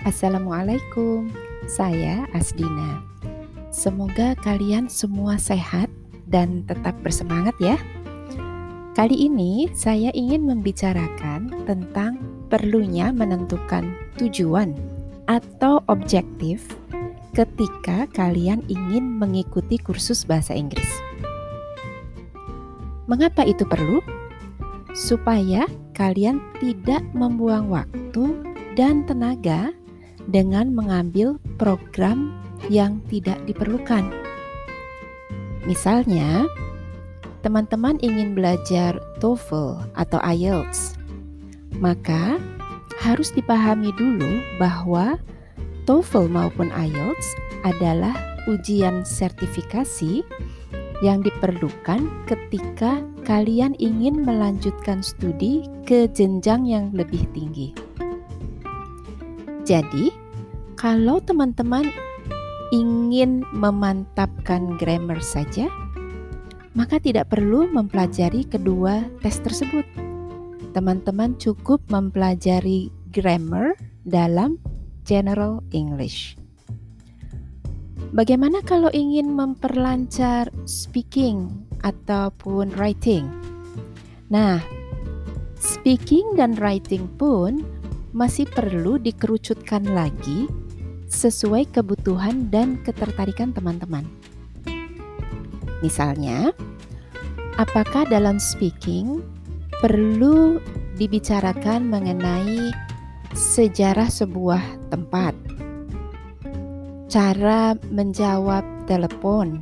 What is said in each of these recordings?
Assalamualaikum, saya Asdina. Semoga kalian semua sehat dan tetap bersemangat ya. Kali ini saya ingin membicarakan tentang perlunya menentukan tujuan atau objektif ketika kalian ingin mengikuti kursus bahasa Inggris. Mengapa itu perlu? Supaya kalian tidak membuang waktu dan tenaga dengan mengambil program yang tidak diperlukan. Misalnya, teman-teman ingin belajar TOEFL atau IELTS, maka harus dipahami dulu bahwa TOEFL maupun IELTS adalah ujian sertifikasi yang diperlukan ketika kalian ingin melanjutkan studi ke jenjang yang lebih tinggi. Jadi, kalau teman-teman ingin memantapkan grammar saja, maka tidak perlu mempelajari kedua tes tersebut. Teman-teman cukup mempelajari grammar dalam General English. Bagaimana kalau ingin memperlancar speaking ataupun writing? Nah, speaking dan writing pun masih perlu dikerucutkan lagi sesuai kebutuhan dan ketertarikan teman-teman. Misalnya, apakah dalam speaking perlu dibicarakan mengenai sejarah sebuah tempat, cara menjawab telepon,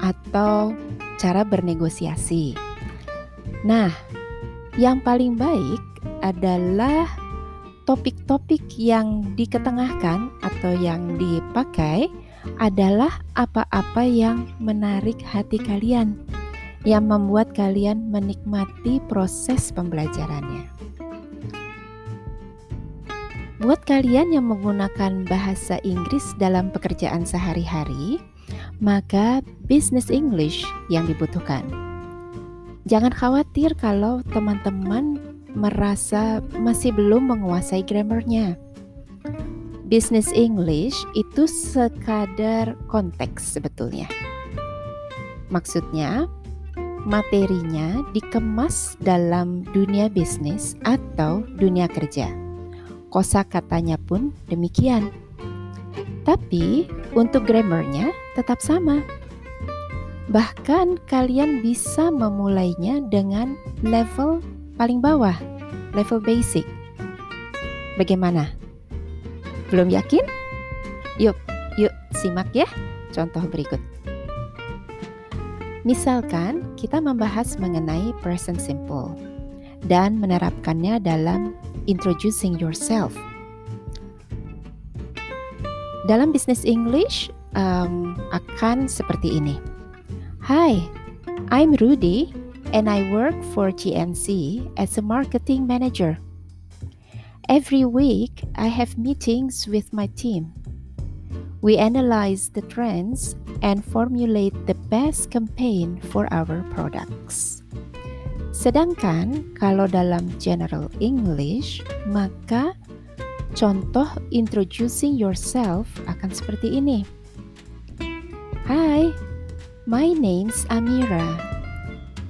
atau cara bernegosiasi? Nah, yang paling baik adalah topik-topik yang diketengahkan atau yang dipakai adalah apa-apa yang menarik hati kalian, yang membuat kalian menikmati proses pembelajarannya. Buat kalian yang menggunakan bahasa Inggris dalam pekerjaan sehari-hari, maka business English yang dibutuhkan. Jangan khawatir kalau teman-teman merasa masih belum menguasai grammarnya. Business English itu sekadar konteks sebetulnya. Maksudnya, materinya dikemas dalam dunia bisnis atau dunia kerja. Kosa katanya pun demikian. Tapi untuk grammarnya tetap sama. Bahkan kalian bisa memulainya dengan level paling bawah, level basic. Bagaimana? Belum yakin? Yuk, yuk simak ya contoh berikut. Misalkan kita membahas mengenai present simple dan menerapkannya dalam introducing yourself. Dalam business English um, akan seperti ini. Hi, I'm Rudy and I work for GNC as a marketing manager. Every week, I have meetings with my team. We analyze the trends and formulate the best campaign for our products. Sedangkan kalau dalam general English, maka contoh introducing yourself akan seperti ini. Hi, my name's Amira.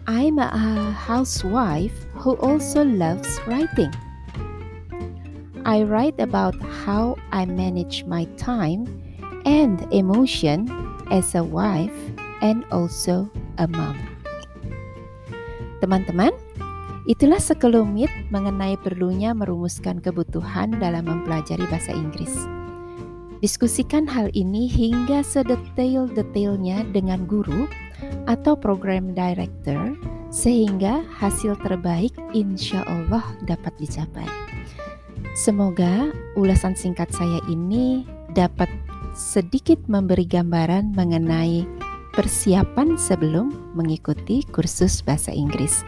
I'm a housewife who also loves writing. I write about how I manage my time and emotion as a wife and also a mom. Teman-teman, itulah sekelumit mengenai perlunya merumuskan kebutuhan dalam mempelajari bahasa Inggris. Diskusikan hal ini hingga sedetail-detailnya dengan guru atau program director sehingga hasil terbaik insya Allah dapat dicapai. Semoga ulasan singkat saya ini dapat sedikit memberi gambaran mengenai persiapan sebelum mengikuti kursus bahasa Inggris.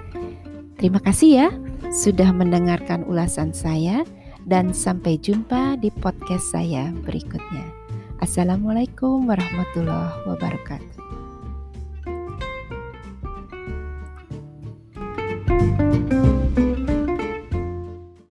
Terima kasih ya sudah mendengarkan ulasan saya dan sampai jumpa di podcast saya berikutnya. Assalamualaikum warahmatullahi wabarakatuh.